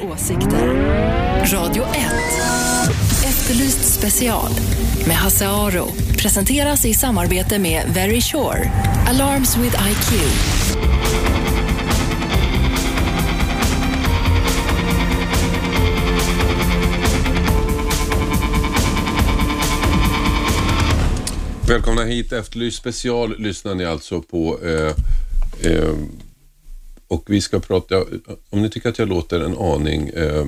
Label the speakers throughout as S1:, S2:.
S1: Åsikter. Radio 1. Efterlyst special med Hasse Aro. Presenteras i samarbete med Very Sure. Alarms with IQ.
S2: Välkomna hit. Efterlyst special lyssnar ni alltså på. Eh, eh, och vi ska prata, om ni tycker att jag låter en aning eh,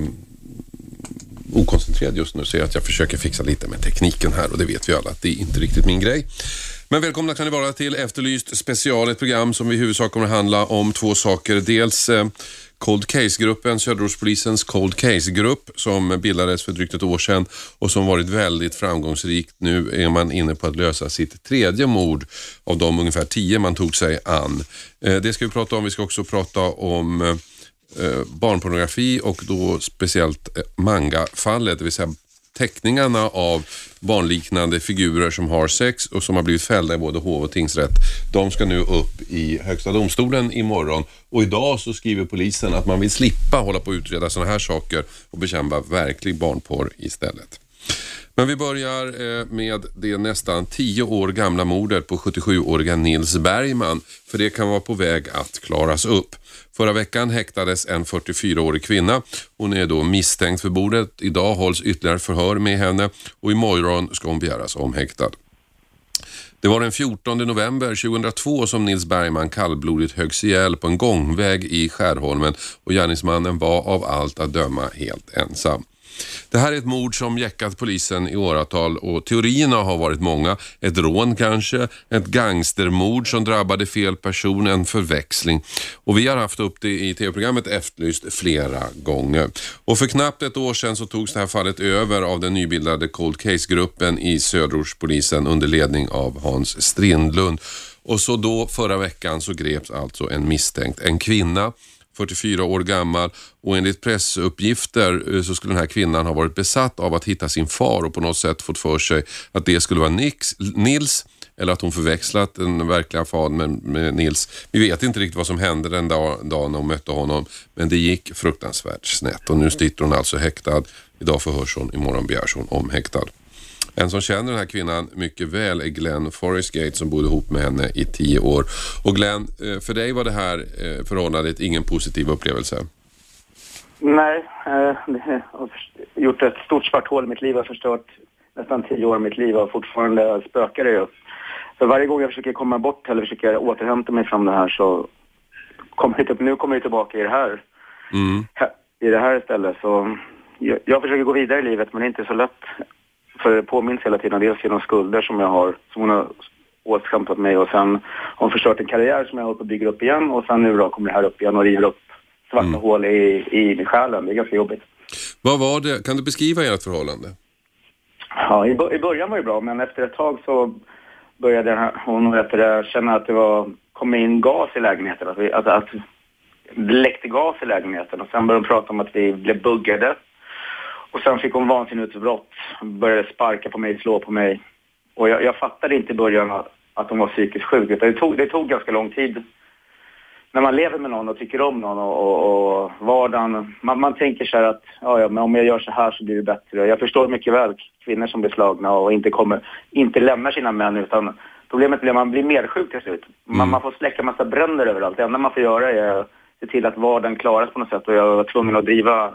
S2: okoncentrerad just nu så är det att jag försöker fixa lite med tekniken här och det vet vi alla att det är inte riktigt min grej. Men välkomna kan ni vara till Efterlyst special, ett program som i huvudsak kommer att handla om två saker. Dels eh, Cold Case-gruppen, Söderortspolisens Cold Case-grupp som bildades för drygt ett år sedan och som varit väldigt framgångsrikt. Nu är man inne på att lösa sitt tredje mord av de ungefär tio man tog sig an. Eh, det ska vi prata om. Vi ska också prata om eh, eh, barnpornografi och då speciellt mangafallet, manga-fallet, det vill säga teckningarna av barnliknande figurer som har sex och som har blivit fällda i både hov och tingsrätt. De ska nu upp i Högsta domstolen imorgon och idag så skriver polisen att man vill slippa hålla på att utreda sådana här saker och bekämpa verklig barnporr istället. Men vi börjar eh, med det nästan tio år gamla mordet på 77-åriga Nils Bergman, för det kan vara på väg att klaras upp. Förra veckan häktades en 44-årig kvinna. Hon är då misstänkt för mordet. Idag hålls ytterligare förhör med henne och imorgon ska hon begäras omhäktad. Det var den 14 november 2002 som Nils Bergman kallblodigt höggs ihjäl på en gångväg i Skärholmen och gärningsmannen var av allt att döma helt ensam. Det här är ett mord som jäckat polisen i åratal och teorierna har varit många. Ett rån kanske, ett gangstermord som drabbade fel person, en förväxling. Och vi har haft upp det i tv-programmet Efterlyst flera gånger. Och för knappt ett år sedan så togs det här fallet över av den nybildade Cold Case-gruppen i Söderortspolisen under ledning av Hans Strindlund. Och så då förra veckan så greps alltså en misstänkt, en kvinna 44 år gammal och enligt pressuppgifter eh, så skulle den här kvinnan ha varit besatt av att hitta sin far och på något sätt fått för sig att det skulle vara Nix, Nils eller att hon förväxlat den verkliga fadern med, med, Nils. Vi vet inte riktigt vad som hände den dag, dagen hon mötte honom men det gick fruktansvärt snett och nu sitter hon alltså häktad. Idag förhörs hon, imorgon begärs hon omhäktad. En som känner den här kvinnan mycket väl är Glenn Forrestgate som bodde ihop med henne i tio år. Och Glenn, eh, för dig var det här eh, förhållandet ingen positiv upplevelse?
S3: Nej, eh, jag har gjort ett stort svart hål i mitt liv. Jag har förstört nästan tio år av mitt liv och fortfarande spökar det ju. Så varje gång jag försöker komma bort eller försöker återhämta mig från det här så kommer det, nu kommer det tillbaka i det här. Mm. I det här istället. Så jag, jag försöker gå vidare i livet men det är inte så lätt. För det påminns hela tiden dels genom skulder som jag har, som hon har åsamkat mig och sen har hon förstört en karriär som jag håller på att bygga upp igen och sen nu då kommer det här upp igen och river upp svarta mm. hål i, i själen. Det är ganska jobbigt.
S2: Vad var det? Kan du beskriva ert förhållande?
S3: Ja, i, i början var det bra men efter ett tag så började hon det, känna att det var, kom in gas i lägenheten. Att, vi, att, att det läckte gas i lägenheten och sen började hon prata om att vi blev buggade och sen fick hon vansinnesutbrott, började sparka på mig, slå på mig. Och jag, jag fattade inte i början att, att hon var psykiskt sjuk. Det tog, det tog ganska lång tid. När man lever med någon och tycker om någon och, och, och vardagen, man, man tänker så här att ja, ja, men om jag gör så här så blir det bättre. Jag förstår mycket väl kvinnor som blir slagna och inte, kommer, inte lämnar sina män utan problemet blir att man blir mer sjuk till slut. Man, mm. man får släcka massa bränder överallt. Det enda man får göra är att se till att vardagen klaras på något sätt och jag var tvungen att driva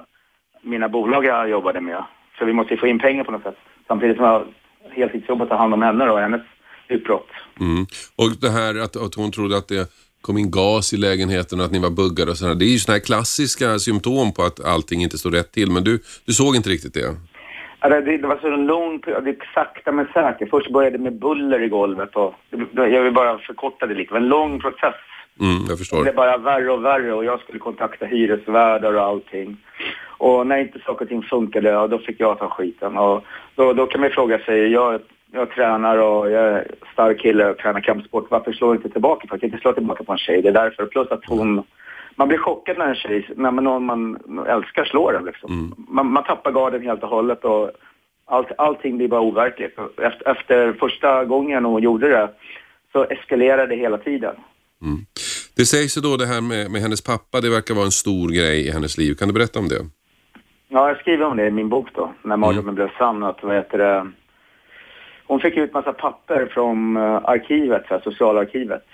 S3: mina bolag jag jobbade med. För vi måste ju få in pengar på något sätt. Samtidigt som jag heltidsjobbar och tar hand om henne och hennes utbrott.
S2: Mm. Och det här att, att hon trodde att det kom in gas i lägenheten och att ni var buggade och sådär. Det är ju sådana här klassiska symptom på att allting inte står rätt till. Men du, du såg inte riktigt det?
S3: Ja, det, det var så en lång det sakta men säkert. Först började det med buller i golvet och jag vill bara förkorta det lite. Det var en lång process.
S2: Mm, jag förstår. Det
S3: blev bara värre och värre och jag skulle kontakta hyresvärdar och allting. Och när inte saker och ting funkade, då fick jag ta skiten. Och då, då kan man fråga sig, jag, jag tränar och jag är stark kille och tränar kampsport. Varför slår jag inte tillbaka? För jag inte slå tillbaka på en tjej. Det är därför. Plus att hon... Man blir chockad när en tjej, när någon man älskar slår en liksom. Mm. Man, man tappar garden helt och hållet och allt, allting blir bara overkligt. Efter, efter första gången hon gjorde det så eskalerade det hela tiden.
S2: Mm. Det sägs ju då det här med, med hennes pappa, det verkar vara en stor grej i hennes liv. Kan du berätta om det?
S3: Ja, jag skriver om det i min bok då, när mardrömmen mm. blev sann. Att, vad heter det, hon fick ut massa papper från uh, arkivet, så här, socialarkivet,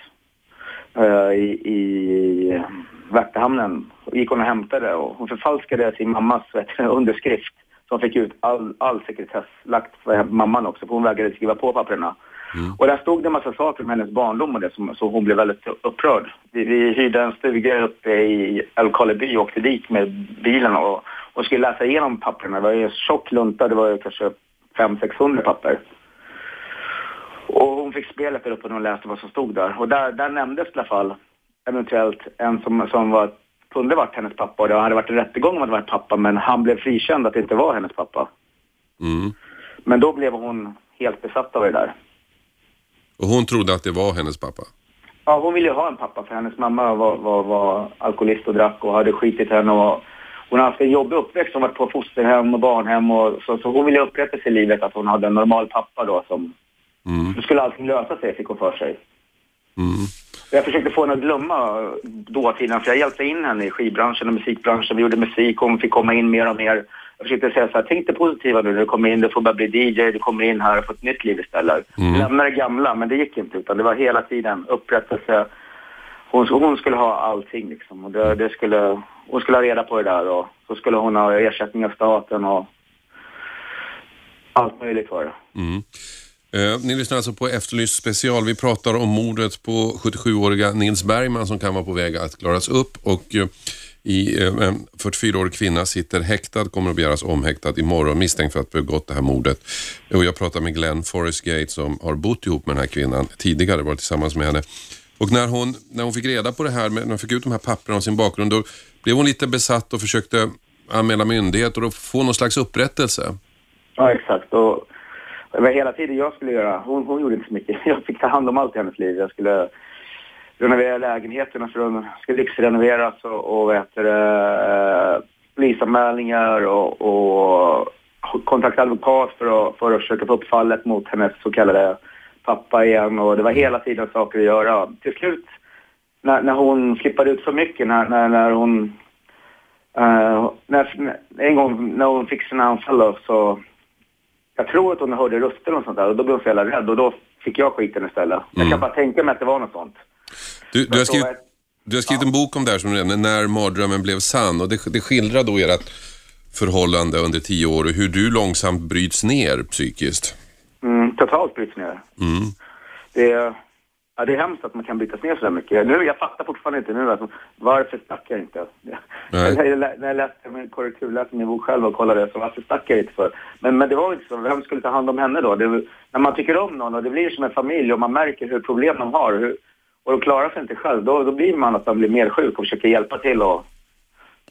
S3: uh, i, i Värtahamnen. gick hon och hämtade och hon förfalskade sin mammas vet, underskrift. Så hon fick ut all, all sekretess lagt för mamman också, för hon vägrade skriva på papperna. Mm. Och där stod det en massa saker om hennes barndom och det, som, så hon blev väldigt upprörd. Vi, vi hyrde en stuga uppe i Älvkarleby och åkte dit med bilen och, och skulle läsa igenom papperna. Det var ju en tjock lunta, det var ju kanske 500-600 papper. Och hon fick spelet där uppe och hon läste vad som stod där. Och där, där nämndes i alla fall eventuellt en som, som var, kunde varit hennes pappa. Och det hade varit en rättegång om att det var pappa, men han blev frikänd att det inte var hennes pappa.
S2: Mm.
S3: Men då blev hon helt besatt av det där.
S2: Och hon trodde att det var hennes pappa?
S3: Ja, hon ville ju ha en pappa för hennes mamma var, var, var alkoholist och drack och hade skitit henne och hon har haft en jobbig uppväxt. Hon har varit på fosterhem och barnhem och så, så hon ville upprätta sig i livet att hon hade en normal pappa då som... Mm. Då skulle allting lösa sig, fick hon för sig.
S2: Mm.
S3: Jag försökte få henne att glömma dåtiden, för jag hjälpte in henne i skivbranschen och musikbranschen. Vi gjorde musik och hon fick komma in mer och mer. Jag försökte säga så här, tänk det positiva nu när du kommer in, du får börja bli DJ, du kommer in här och får ett nytt liv istället. Mm. Lämna det gamla, men det gick inte, utan det var hela tiden upprättelse. Hon, hon skulle ha allting liksom. Och det, det, skulle, hon skulle ha reda på det där och så skulle hon ha ersättning av staten och allt möjligt för det.
S2: Mm. Eh, ni lyssnar alltså på Efterlyst special. Vi pratar om mordet på 77-åriga Nils Bergman som kan vara på väg att klaras upp och eh, i, eh, en 44-årig kvinna sitter häktad, kommer att begäras omhäktad imorgon misstänkt för att ha begått det här mordet. Och jag pratar med Glenn Forrestgate som har bott ihop med den här kvinnan tidigare, varit tillsammans med henne. Och när hon, när hon fick reda på det här, när hon fick ut de här papperna om sin bakgrund, då blev hon lite besatt och försökte anmäla myndigheter och få någon slags upprättelse.
S3: Ja, exakt. Och det var hela tiden jag skulle göra. Hon, hon gjorde inte så mycket. Jag fick ta hand om allt i hennes liv. Jag skulle renovera lägenheterna för de ska lyxrenoveras och, och vet eh, polisanmälningar och, och kontakta advokat för att, för att försöka få upp fallet mot hennes så kallade pappa igen och det var hela tiden saker att göra. Till slut när, när hon flippade ut för mycket, när, när, när hon uh, när, en gång när hon fick sina anfall så jag tror att hon hörde röster och sånt där och då blev hon så jävla rädd och då fick jag skiten istället. Mm. Jag kan mm. bara tänka mig att det var något sånt.
S2: Du, du har skrivit, du har skrivit en bok om det här som du nämnde, När mardrömmen blev sann och det, det skildrar då ert förhållande under tio år och hur du långsamt bryts ner psykiskt.
S3: Mm, totalt bryts ner.
S2: Mm.
S3: Det, är, ja, det är hemskt att man kan brytas ner så mycket. Nu, jag fattar fortfarande inte nu alltså, varför stack jag inte? Nej. när jag läste min korrekturläste min bok själv och kollade så varför stack jag inte för? Men, men det var inte så, vem skulle ta hand om henne då? Det, när man tycker om någon och det blir som en familj och man märker hur problem de har, hur, och de klarar sig inte själv, då, då blir man att man blir mer sjuk och försöker hjälpa till och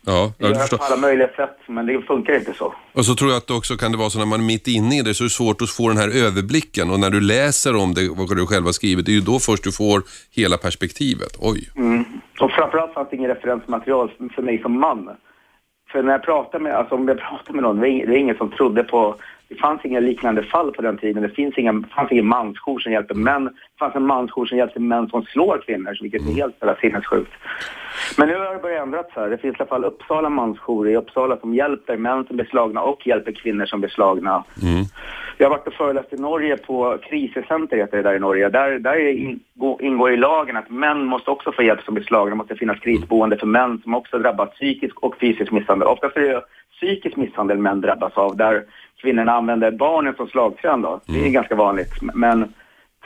S2: Ja, jag
S3: göra på alla möjliga sätt, men det funkar inte så.
S2: Och så tror jag att det också kan det vara så när man är mitt inne i det så är det svårt att få den här överblicken och när du läser om det, vad du själv har skrivit, det är ju då först du får hela perspektivet. Oj.
S3: Mm. Och framförallt fanns det ingen referensmaterial för mig som man. För när jag pratar med, alltså om jag pratar med någon, det är ingen som trodde på det fanns inga liknande fall på den tiden. Det finns inga, fanns ingen mansjour som hjälper män. Det fanns en mansjour som hjälpte män som slår kvinnor, vilket är helt jävla sinnessjukt. Men nu har det börjat ändras här. Det finns i alla fall Uppsala mansjour i Uppsala som hjälper män som blir slagna och hjälper kvinnor som blir slagna.
S2: Mm.
S3: Jag har varit och föreläst i Norge på kriscenter heter det där i Norge. Där, där ingår i lagen att män måste också få hjälp som blir slagna. Det måste finnas krisboende för män som också drabbats psykisk och fysisk misshandel. Oftast är det psykisk misshandel män drabbas av, där kvinnorna använder barnen som slagträn då. Det är mm. ganska vanligt. Men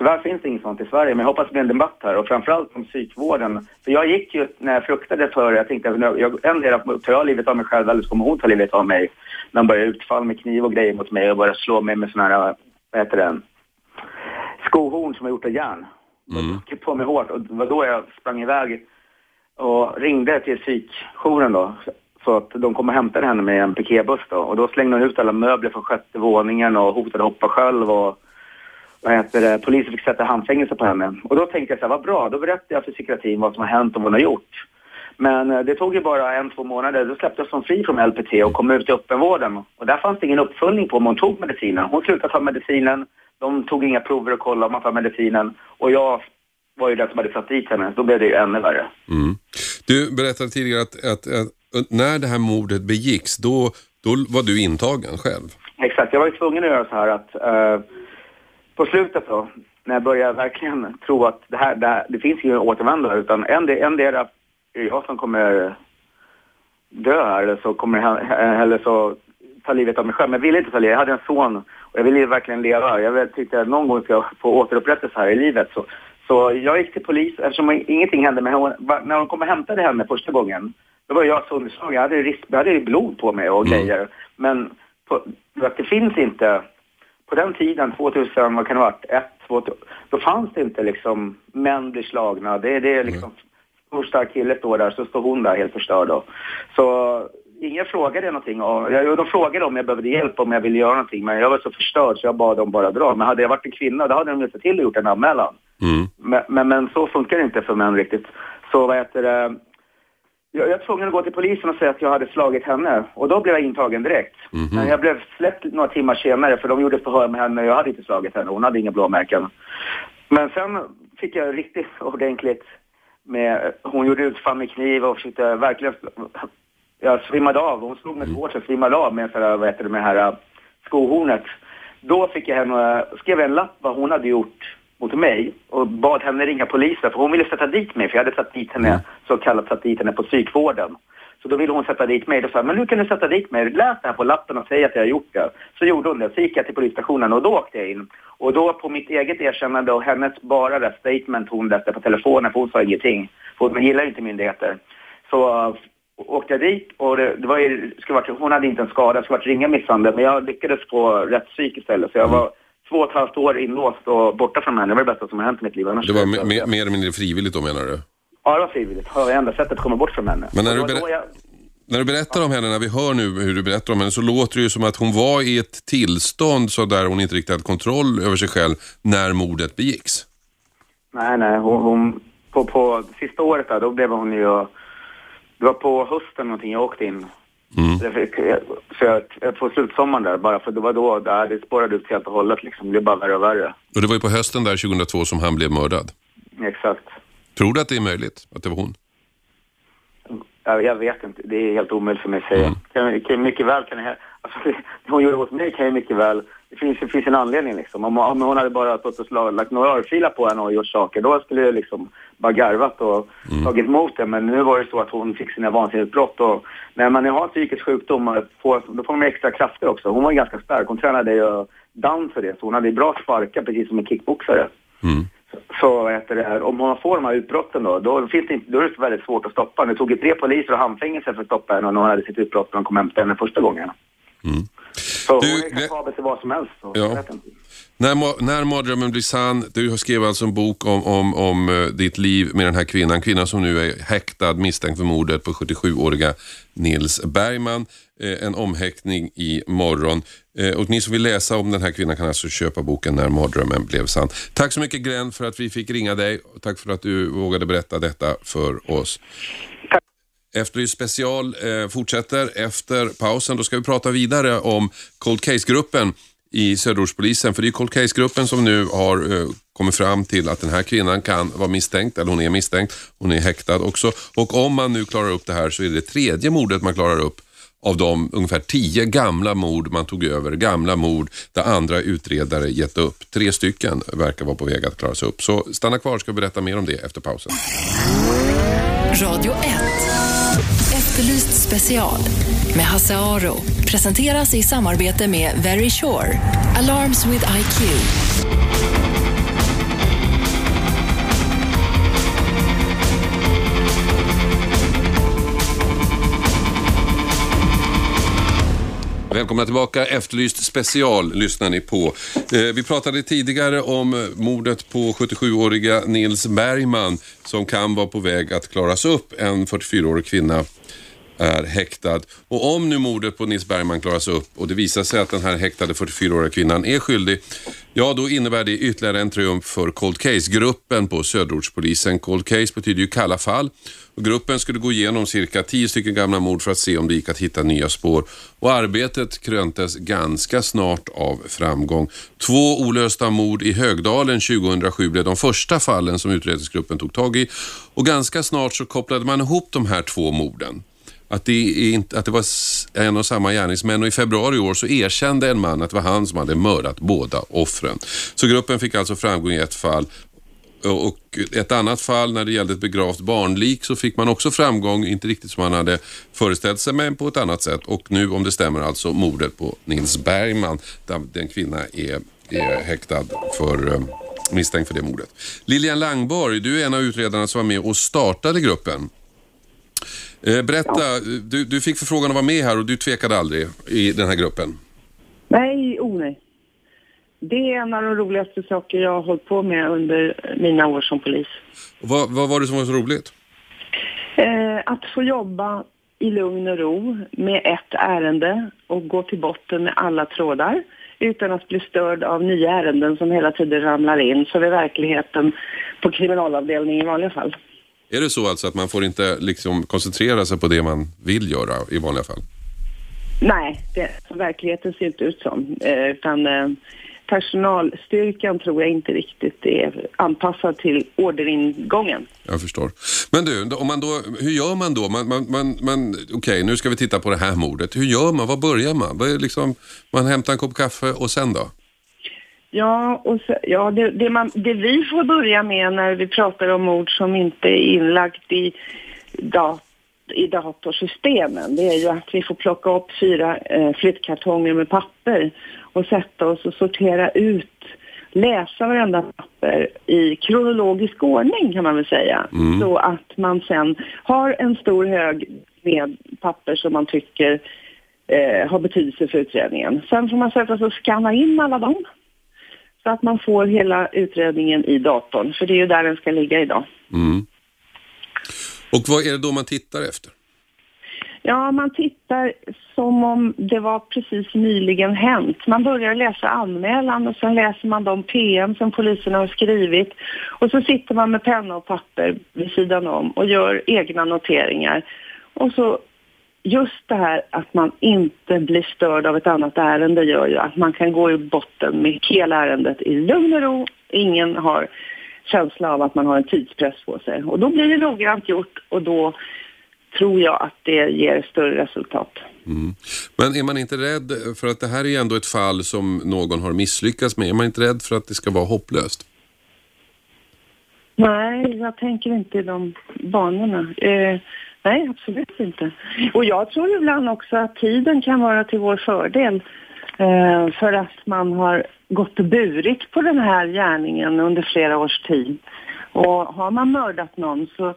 S3: tyvärr finns det inget sånt i Sverige. Men jag hoppas det blir en debatt här och framförallt om psykvården. För jag gick ju när jag fruktade för, jag tänkte att jag, endera tar jag livet av mig själv eller så kommer hon ta livet av mig. När hon börjar utfall med kniv och grejer mot mig och börjar slå mig med såna här, vad heter det, skohorn som är gjort av järn. Mm. på mig hårt och det var då jag sprang iväg och ringde till psykjouren då. Så att de kom och hämtade henne med en piketbuss då. Och då slängde hon ut alla möbler från sjätte våningen och hotade hoppa själv och vad heter det, polisen fick sätta handfängelse på henne. Och då tänkte jag så här, vad bra, då berättade jag för psykiatrin vad som har hänt och vad hon har gjort. Men eh, det tog ju bara en, två månader, då släpptes hon fri från LPT och kom ut i öppenvården. Och där fanns det ingen uppföljning på om hon tog medicinen. Hon slutade ta medicinen, de tog inga prover och kollade om man tar medicinen. Och jag var ju den som hade satt dit henne, då blev det ju ännu värre.
S2: Mm. Du berättade tidigare att, att, att när det här mordet begicks, då Då var du intagen själv.
S3: Exakt, jag var ju tvungen att göra så här att eh, på slutet då, när jag började verkligen tro att det här, det, här, det finns ingen återvändare utan en, en del är jag som kommer dö här eller så kommer eller så ta livet av mig själv. Men jag ville inte ta livet. Jag hade en son och jag ville verkligen leva. Jag tyckte att någon gång ska jag få återupprättelse här i livet. Så, så jag gick till polis eftersom ingenting hände. Men hon, när de kom och hämtade henne första gången, då var jag så underslagen. Jag hade, risk, jag hade blod på mig och mm. grejer. Men på, det finns inte, på den tiden, 2000, vad kan det ha varit, ett, två, då fanns det inte liksom män blir slagna. Det, det är liksom mm. stor stark kille står där, så står hon där helt förstörd då. Så ingen frågade någonting. Och jag, de frågade om jag behövde hjälp, om jag ville göra någonting. Men jag var så förstörd så jag bad dem bara dra. Men hade jag varit en kvinna, då hade de sett till och gjort en anmälan. Mm. Men, men, men, så funkar det inte för män riktigt. Så vad heter det? Jag, jag var tvungen att gå till polisen och säga att jag hade slagit henne. Och då blev jag intagen direkt. Mm -hmm. Men jag blev släppt några timmar senare för de gjorde förhör med henne. Jag hade inte slagit henne. Hon hade inga blåmärken. Men sen fick jag riktigt ordentligt med... Hon gjorde utfall med kniv och försökte verkligen jag svimmade av. Hon slog mig så hårt så jag svimmade av med, för, vad heter det, med det här äh, skohornet. Då fick jag henne, skrev en lapp vad hon hade gjort mot mig och bad henne ringa polisen för hon ville sätta dit mig för jag hade satt dit henne, mm. så kallat satt dit henne på psykvården. Så då ville hon sätta dit mig. Då sa men nu kan du sätta dit mig. Läs det här på lappen och säg att jag har gjort det. Så gjorde hon det. Så gick jag till polisstationen och då åkte jag in. Och då på mitt eget erkännande och hennes bara det statement hon läste på telefonen, för hon sa ingenting. För hon gillar inte myndigheter. Så åkte jag dit och det, det var ju, skulle varit, hon hade inte en skada, det skulle varit ringa misshandel, men jag lyckades få rätt psyk istället. Så jag var två och ett halvt år inlåst och borta från henne. Det var det bästa som har hänt i mitt liv.
S2: Annars det var mer, mer eller mindre frivilligt då menar du?
S3: Ja, det var frivilligt. Det var enda sättet att komma bort från henne.
S2: Men när du, jag... när du berättar om henne, när vi hör nu hur du berättar om henne, så låter det ju som att hon var i ett tillstånd så där hon inte riktigt hade kontroll över sig själv när mordet begicks.
S3: Nej, nej. Hon, hon på, på sista året där, då blev hon ju det var på hösten någonting jag åkte in. Mm. Så jag, jag, på slutsommaren där, bara för det var då där det spårade ut helt och hållet liksom. Det blev bara värre och värre.
S2: Och det var ju på hösten där 2002 som han blev mördad.
S3: Exakt.
S2: Tror du att det är möjligt att det var hon?
S3: Jag, jag vet inte. Det är helt omöjligt för mig att säga. Mm. Kan, kan, mycket väl kan jag... Alltså, det hon gjorde mot mig kan jag mycket väl det finns, det finns en anledning liksom. Om, om hon hade bara stått och lagt några örfilar på henne och gjort saker, då skulle jag liksom bara garvat och mm. tagit emot det. Men nu var det så att hon fick sina vansinnesbrott och när man har psykisk sjukdom, får, då får man extra krafter också. Hon var ganska stark, hon tränade ju down för det, så hon hade bra sparkar precis som en kickboxare. Mm. Så heter det, om hon får de här utbrotten då, då, finns det inte, då är det väldigt svårt att stoppa. Det tog ju tre poliser och handfängelse för att stoppa henne när hon hade sitt utbrott när de kom och hämtade henne första gången. Mm. Så du, hon är kapabel till vad som helst. Ja.
S2: När, när mardrömmen blir sann, du har skrivit alltså en bok om, om, om uh, ditt liv med den här kvinnan. Kvinnan som nu är häktad misstänkt för mordet på 77-åriga Nils Bergman. Uh, en omhäktning i morgon. Uh, och ni som vill läsa om den här kvinnan kan alltså köpa boken När mardrömmen blev sann. Tack så mycket Glenn för att vi fick ringa dig. Tack för att du vågade berätta detta för oss. Efterlyst special eh, fortsätter efter pausen. Då ska vi prata vidare om Cold Case-gruppen i Söderortspolisen. För det är Cold Case-gruppen som nu har eh, kommit fram till att den här kvinnan kan vara misstänkt, eller hon är misstänkt. Hon är häktad också. Och om man nu klarar upp det här så är det, det tredje mordet man klarar upp av de ungefär tio gamla mord man tog över, gamla mord där andra utredare gett upp. Tre stycken verkar vara på väg att klaras upp. Så stanna kvar, ska berätta mer om det efter pausen.
S1: Radio 1 Efterlyst special med Hasse Aro presenteras i samarbete med Very Sure, Alarms with IQ.
S2: Välkomna tillbaka. Efterlyst special lyssnar ni på. Eh, vi pratade tidigare om mordet på 77-åriga Nils Bergman som kan vara på väg att klaras upp. En 44-årig kvinna är häktad. Och om nu mordet på Nils Bergman klaras upp och det visar sig att den här häktade 44-åriga kvinnan är skyldig, ja då innebär det ytterligare en triumf för Cold Case-gruppen på Söderortspolisen. Cold Case betyder ju kalla fall och gruppen skulle gå igenom cirka 10 stycken gamla mord för att se om det gick att hitta nya spår. Och arbetet kröntes ganska snart av framgång. Två olösta mord i Högdalen 2007 blev de första fallen som utredningsgruppen tog tag i och ganska snart så kopplade man ihop de här två morden att det, inte, att det var en och samma gärningsmän och i februari i år så erkände en man att det var han som hade mördat båda offren. Så gruppen fick alltså framgång i ett fall och ett annat fall när det gällde ett begravt barnlik så fick man också framgång, inte riktigt som man hade föreställt sig men på ett annat sätt. Och nu om det stämmer alltså mordet på Nils Bergman där den kvinna är, är häktad för eh, misstänkt för det mordet. Lilian Langborg, du är en av utredarna som var med och startade gruppen. Eh, berätta, du, du fick förfrågan att vara med här och du tvekade aldrig i den här gruppen.
S4: Nej, oh nej. Det är en av de roligaste saker jag har hållit på med under mina år som polis.
S2: Vad, vad var det som var så roligt?
S4: Eh, att få jobba i lugn och ro med ett ärende och gå till botten med alla trådar utan att bli störd av nya ärenden som hela tiden ramlar in, så är verkligheten på kriminalavdelningen i vanliga fall.
S2: Är det så alltså att man får inte liksom koncentrera sig på det man vill göra i vanliga fall?
S4: Nej, det, verkligheten ser inte ut så. Eh, utan eh, personalstyrkan tror jag inte riktigt är anpassad till orderingången.
S2: Jag förstår. Men du, om man då, hur gör man då? Man, man, man, man, Okej, okay, nu ska vi titta på det här mordet. Hur gör man? Var börjar man? Vad är liksom, man hämtar en kopp kaffe och sen då?
S4: Ja, och så, ja det, det, man, det vi får börja med när vi pratar om mord som inte är inlagt i, dat, i datorsystemen, det är ju att vi får plocka upp fyra eh, flyttkartonger med papper och sätta oss och sortera ut, läsa varenda papper i kronologisk ordning kan man väl säga. Mm. Så att man sen har en stor hög med papper som man tycker eh, har betydelse för utredningen. Sen får man sätta sig och scanna in alla dem så att man får hela utredningen i datorn, för det är ju där den ska ligga idag.
S2: Mm. Och vad är det då man tittar efter?
S4: Ja, man tittar som om det var precis nyligen hänt. Man börjar läsa anmälan och sen läser man de PM som polisen har skrivit. Och så sitter man med penna och papper vid sidan om och gör egna noteringar. Och så just det här att man inte blir störd av ett annat ärende gör ju att man kan gå i botten med hela ärendet i lugn och ro. Ingen har känsla av att man har en tidspress på sig. Och då blir det noggrant gjort och då tror jag att det ger större resultat.
S2: Mm. Men är man inte rädd, för att det här är ändå ett fall som någon har misslyckats med, är man inte rädd för att det ska vara hopplöst?
S4: Nej, jag tänker inte i de banorna. Eh, nej, absolut inte. Och jag tror ibland också att tiden kan vara till vår fördel. Eh, för att man har gått och burit på den här gärningen under flera års tid. Och har man mördat någon så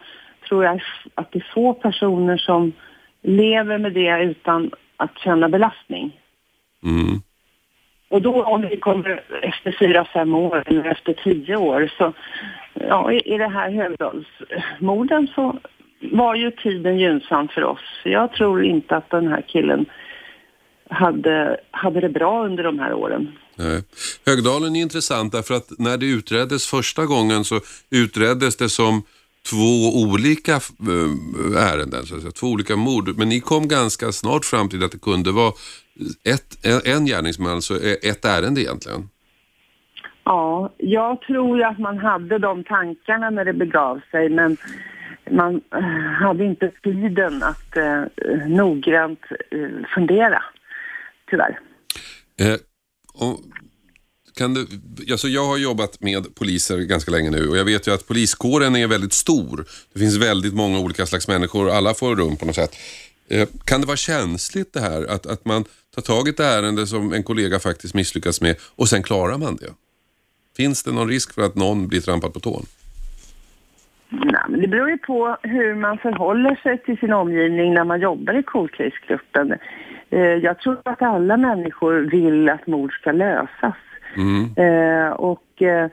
S4: tror jag att det är få personer som lever med det utan att känna belastning.
S2: Mm.
S4: Och då om vi kommer efter fyra, fem år eller efter tio år så, ja, i det här Högdalsmorden så var ju tiden gynnsam för oss. Jag tror inte att den här killen hade, hade det bra under de här åren.
S2: Nej. Högdalen är intressant därför att när det utreddes första gången så utreddes det som två olika eh, ärenden, så att säga, två olika mord. Men ni kom ganska snart fram till att det kunde vara ett, en gärningsman, så ett ärende egentligen.
S4: Ja, jag tror ju att man hade de tankarna när det begav sig, men man eh, hade inte tiden att eh, noggrant eh, fundera, tyvärr.
S2: Eh, och kan du, alltså jag har jobbat med poliser ganska länge nu och jag vet ju att poliskåren är väldigt stor. Det finns väldigt många olika slags människor och alla får rum på något sätt. Eh, kan det vara känsligt det här att, att man tar tag i ett ärende som en kollega faktiskt misslyckas med och sen klarar man det? Finns det någon risk för att någon blir trampad på tån?
S4: Nej, men det beror ju på hur man förhåller sig till sin omgivning när man jobbar i cold eh, Jag tror att alla människor vill att mord ska lösas.
S2: Mm.
S4: Eh, och eh,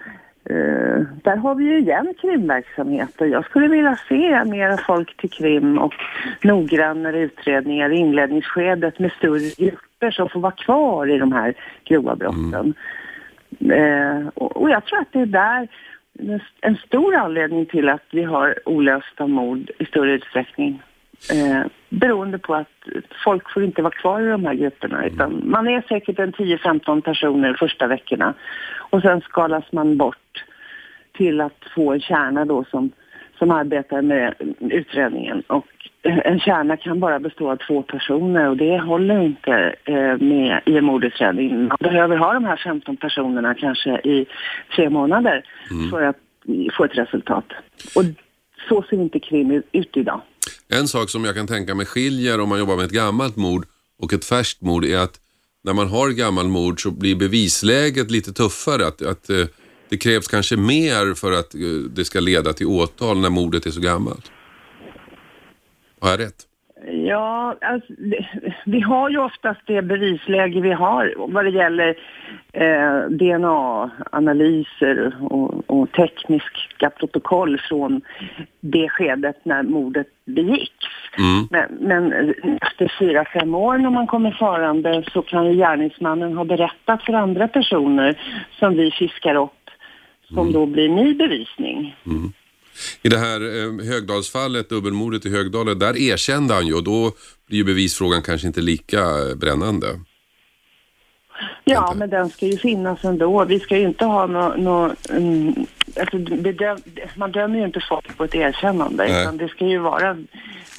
S4: där har vi ju igen krimverksamheter. Jag skulle vilja se mer folk till krim och noggrannare utredningar i inledningsskedet med större grupper som får vara kvar i de här grova brotten. Mm. Och, och jag tror att det är där en stor anledning till att vi har olösta mord i större utsträckning. Eh, beroende på att folk får inte vara kvar i de här grupperna utan man är säkert en 10-15 personer första veckorna och sen skalas man bort till att få en kärna då som, som arbetar med utredningen och en kärna kan bara bestå av två personer och det håller inte eh, med i en mordutredning. Man behöver ha de här 15 personerna kanske i tre månader
S2: Mm.
S4: för att få ett resultat. Och så ser inte krim ut idag.
S2: En sak som jag kan tänka mig skiljer om man jobbar med ett gammalt mord och ett färskt mord är att när man har ett gammalt mord så blir bevisläget lite tuffare. Att, att eh, det krävs kanske mer för att eh, det ska leda till åtal när mordet är så gammalt. Har jag rätt?
S4: Ja, alltså, vi har ju oftast det bevisläge vi har vad det gäller eh, DNA-analyser och, och tekniska protokoll från det skedet när mordet begicks.
S2: Mm.
S4: Men, men efter fyra, fem år när man kommer farande så kan ju gärningsmannen ha berättat för andra personer som vi fiskar upp som då blir ny bevisning.
S2: I det här eh, Högdalsfallet, dubbelmordet i Högdalen, där erkände han ju och då blir ju bevisfrågan kanske inte lika eh, brännande.
S4: Ja,
S2: Inte.
S4: men den ska ju finnas ändå. Vi ska ju inte ha något... Nå, mm, alltså det döm, man dömer ju inte folk på ett erkännande,
S2: Nej.
S4: utan det ska ju vara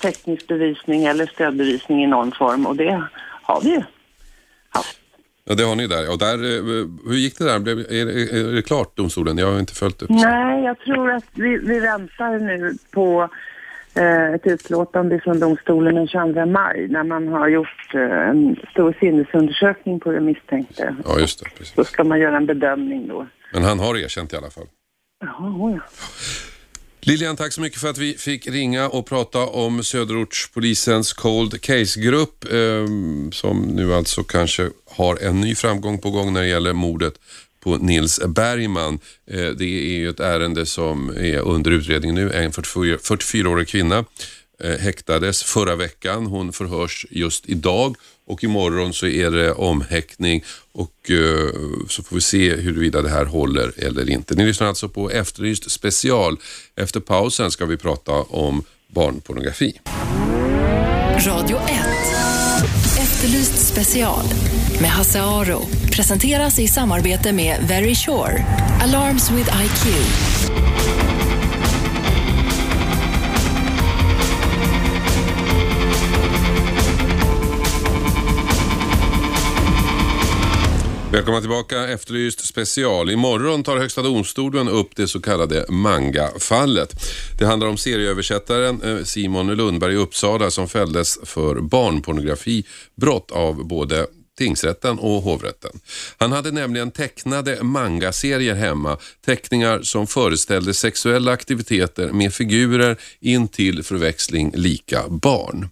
S4: teknisk bevisning eller stödbevisning i någon form och det har vi ju haft.
S2: Ja, det har ni där. Och där eh, hur gick det där? Blev, är, är det klart domstolen? Jag har inte följt det.
S4: Nej, jag tror att vi, vi väntar nu på eh, ett utlåtande från domstolen den 22 maj när man har gjort eh, en stor sinnesundersökning på den misstänkte.
S2: Ja, just det. Precis.
S4: Då ska man göra en bedömning då.
S2: Men han har erkänt i alla fall.
S4: Jaha, ja.
S2: Lilian, tack så mycket för att vi fick ringa och prata om Söderortspolisens Cold Case-grupp eh, som nu alltså kanske har en ny framgång på gång när det gäller mordet på Nils Bergman. Eh, det är ju ett ärende som är under utredning nu. En 44-årig kvinna eh, häktades förra veckan. Hon förhörs just idag och imorgon så är det omhäckning och eh, så får vi se huruvida det här håller eller inte. Ni lyssnar alltså på Efterlyst special. Efter pausen ska vi prata om barnpornografi.
S1: Radio 1. Efterlyst special med Hasse Aro. Presenteras i samarbete med Very Sure. Alarms with IQ.
S2: Välkomna tillbaka, Efterlyst special. Imorgon tar Högsta domstolen upp det så kallade manga-fallet. Det handlar om serieöversättaren eh, Simon Lundberg i Uppsala som fälldes för barnpornografibrott av både tingsrätten och hovrätten. Han hade nämligen tecknade mangaserier hemma, teckningar som föreställde sexuella aktiviteter med figurer in till förväxling lika barn.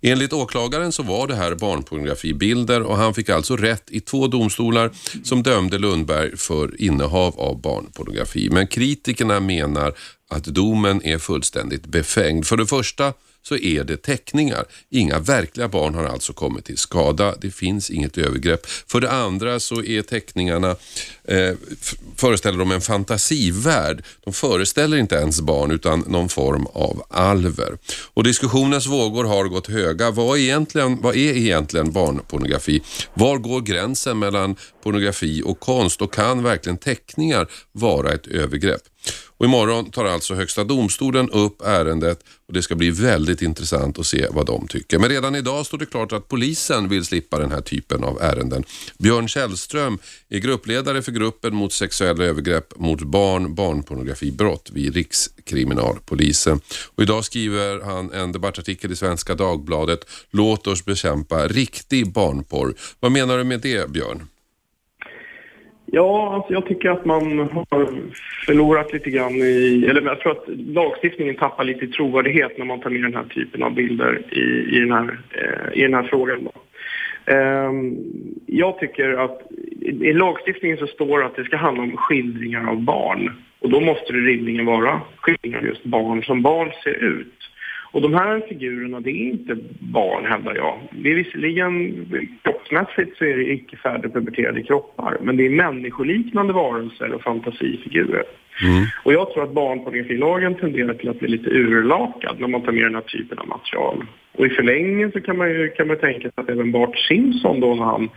S2: Enligt åklagaren så var det här barnpornografibilder och han fick alltså rätt i två domstolar som dömde Lundberg för innehav av barnpornografi. Men kritikerna menar att domen är fullständigt befängd. För det första så är det teckningar. Inga verkliga barn har alltså kommit till skada. Det finns inget övergrepp. För det andra så är teckningarna eh, föreställer de en fantasivärld. De föreställer inte ens barn utan någon form av alver. Och diskussionens vågor har gått höga. Vad, är egentligen, vad är egentligen barnpornografi? Var går gränsen mellan pornografi och konst och kan verkligen teckningar vara ett övergrepp? Och imorgon tar alltså Högsta domstolen upp ärendet och det ska bli väldigt intressant att se vad de tycker. Men redan idag står det klart att polisen vill slippa den här typen av ärenden. Björn Källström är gruppledare för gruppen mot sexuella övergrepp mot barn, barnpornografibrott vid Rikskriminalpolisen. Och idag skriver han en debattartikel i Svenska Dagbladet. Låt oss bekämpa riktig barnporr. Vad menar du med det Björn?
S5: Ja, alltså jag tycker att man har förlorat lite grann i... Eller jag tror att lagstiftningen tappar lite i trovärdighet när man tar med den här typen av bilder i, i, den, här, eh, i den här frågan. Då. Ehm, jag tycker att i, i lagstiftningen så står det att det ska handla om skildringar av barn. Och då måste det rimligen vara skildringar av just barn som barn ser ut. Och de här figurerna, det är inte barn hävdar jag. Det är visserligen kroppsmässigt så är det icke färdigpuberterade kroppar. Men det är människoliknande varelser och fantasifigurer. Och jag tror att barnpornografilagen tenderar till att bli lite urlakad när man tar med den här typen av material. Och i förlängningen så kan man ju kan man tänka sig att även Bart Simpson då när han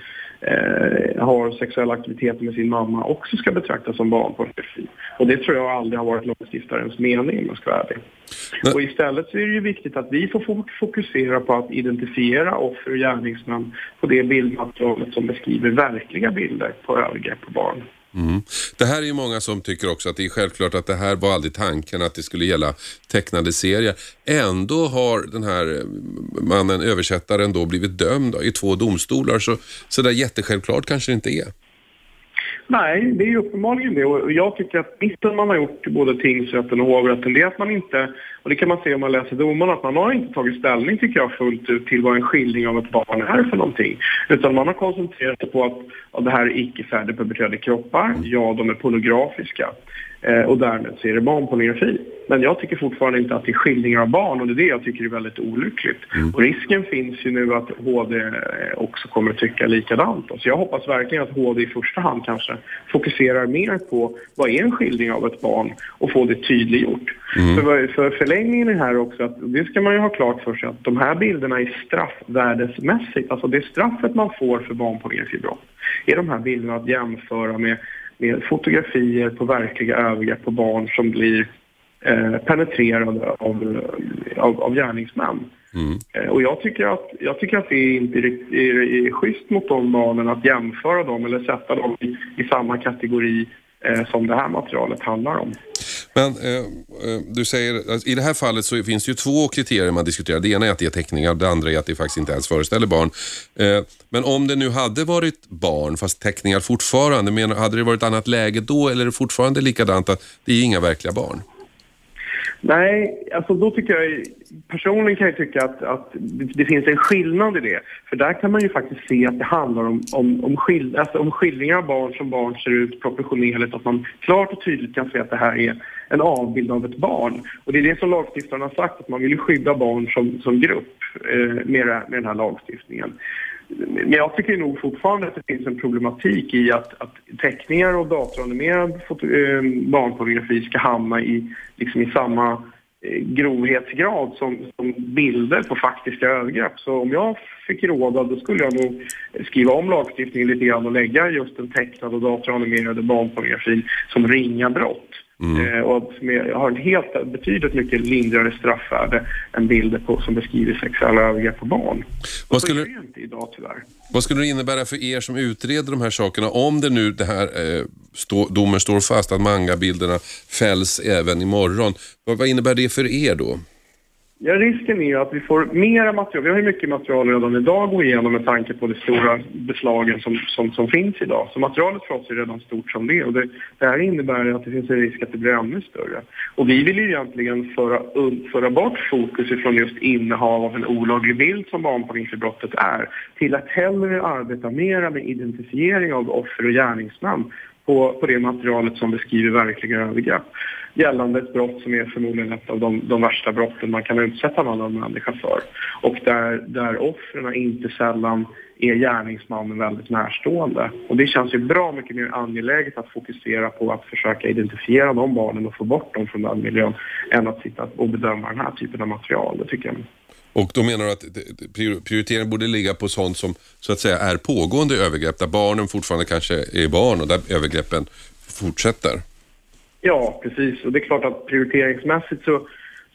S5: eh, har sexuella aktiviteter med sin mamma också ska betraktas som barnpornografi. Och det tror jag aldrig har varit lagstiftarens mening om jag ska vara ärlig. Och istället så är det ju viktigt att vi får fo- fokusera på att identifiera offer och gärningsmän på det bildmaterialet som beskriver verkliga bilder på övergrepp på barn.
S2: Mm. Det här är ju många som tycker också att det är självklart att det här var aldrig tanken att det skulle gälla tecknade serier. Ändå har den här eh, mannen, översättaren, då blivit dömd i två domstolar. Så, så där jättesjälvklart kanske det inte är.
S5: Nej, det är ju uppenbarligen det. Och jag tycker att missen man har gjort i både tingsrätten och hovrätten, det är att man inte, och det kan man se om man läser domarna, att man har inte tagit ställning tycker jag fullt ut till vad en skildring av ett barn är för någonting. Utan man har koncentrerat sig på att ja, det här är icke färdigpuberterade kroppar, ja de är pornografiska. Eh, och därmed så är det barnpornografi. Men jag tycker fortfarande inte att det är skildringar av barn och det är det jag tycker är väldigt olyckligt. Och risken finns ju nu att HD eh, också kommer att tycka likadant. Så jag hoppas verkligen att HD i första hand kanske fokuserar mer på vad är en skildring av ett barn och få det tydliggjort. För, vad- för förlängningen är här också att det ska man ju ha klart för sig att de här bilderna är straffvärdesmässigt, alltså det straffet man får för barnpornografibrott är de här bilderna att jämföra med med fotografier på verkliga övergrepp på barn som blir eh, penetrerade av, av, av gärningsmän. Eh, och jag tycker, att, jag tycker att det inte är, är, är schysst mot de barnen att jämföra dem eller sätta dem i, i samma kategori eh, som det här materialet handlar om.
S2: Men eh, eh, du säger, alltså, i det här fallet så finns det ju två kriterier man diskuterar. Det ena är att det är teckningar, det andra är att det faktiskt inte ens föreställer barn. Eh, men om det nu hade varit barn, fast teckningar fortfarande, men hade det varit ett annat läge då eller är det fortfarande likadant att det är inga verkliga barn?
S5: Nej, alltså då tycker jag, personligen kan jag tycka att, att det, finns en skillnad i det. För där kan man ju faktiskt se att det handlar om, om, om, skild, alltså om skildringar av barn som barn ser ut proportionerligt. Att man klart och tydligt kan se att det här är en avbild av ett barn. Och det är det som lagstiftaren har sagt, att man vill skydda barn som, som grupp eh, med, med den här lagstiftningen. Men jag tycker nog fortfarande att det finns en problematik i att, att teckningar och datoranimerad eh, barnpornografi ska hamna i, liksom i samma grovhetsgrad som, som bilder på faktiska övergrepp. Så om jag fick råda då skulle jag nog skriva om lagstiftningen lite grann och lägga just den tecknade och datoranimerade barnpornografin som ringa brott. Eh, och som är, har en helt betydligt mycket lindrigare straffvärde än bilder på, som beskriver sexuella övergrepp på barn.
S2: Vad skulle-
S5: det inte idag tyvärr.
S2: Vad skulle det innebära för er som utreder de här sakerna om det nu det här eh, stå, domen står fast att mangabilderna fälls även imorgon? Vad, vad innebär det för er då?
S5: Ja, risken är ju att vi får mera material. Vi har ju mycket material redan idag att gå igenom med tanke på de stora beslagen som, som, som finns idag. Så materialet för oss är redan stort som det. Och det, det här innebär ju att det finns en risk att det blir ännu större. Och vi vill ju egentligen föra, föra bort fokus ifrån just innehav av en olaglig bild som barnpornografibrottet är till att hellre arbeta mera med identifiering av offer och gärningsmän på, på det materialet som beskriver verkliga övergrepp gällande ett brott som är förmodligen ett av de, de värsta brotten man kan utsätta en annan människa för. Och där, där offren inte sällan är gärningsmannen väldigt närstående. Och det känns ju bra mycket mer angeläget att fokusera på att försöka identifiera de barnen och få bort dem från den miljön än att sitta och bedöma den här typen av material. Det tycker jag.
S2: Och då menar du att prioriteringen borde ligga på sånt som så att säga är pågående övergrepp där barnen fortfarande kanske är barn och där övergreppen fortsätter?
S5: Ja, precis. Och det är klart att prioriteringsmässigt så,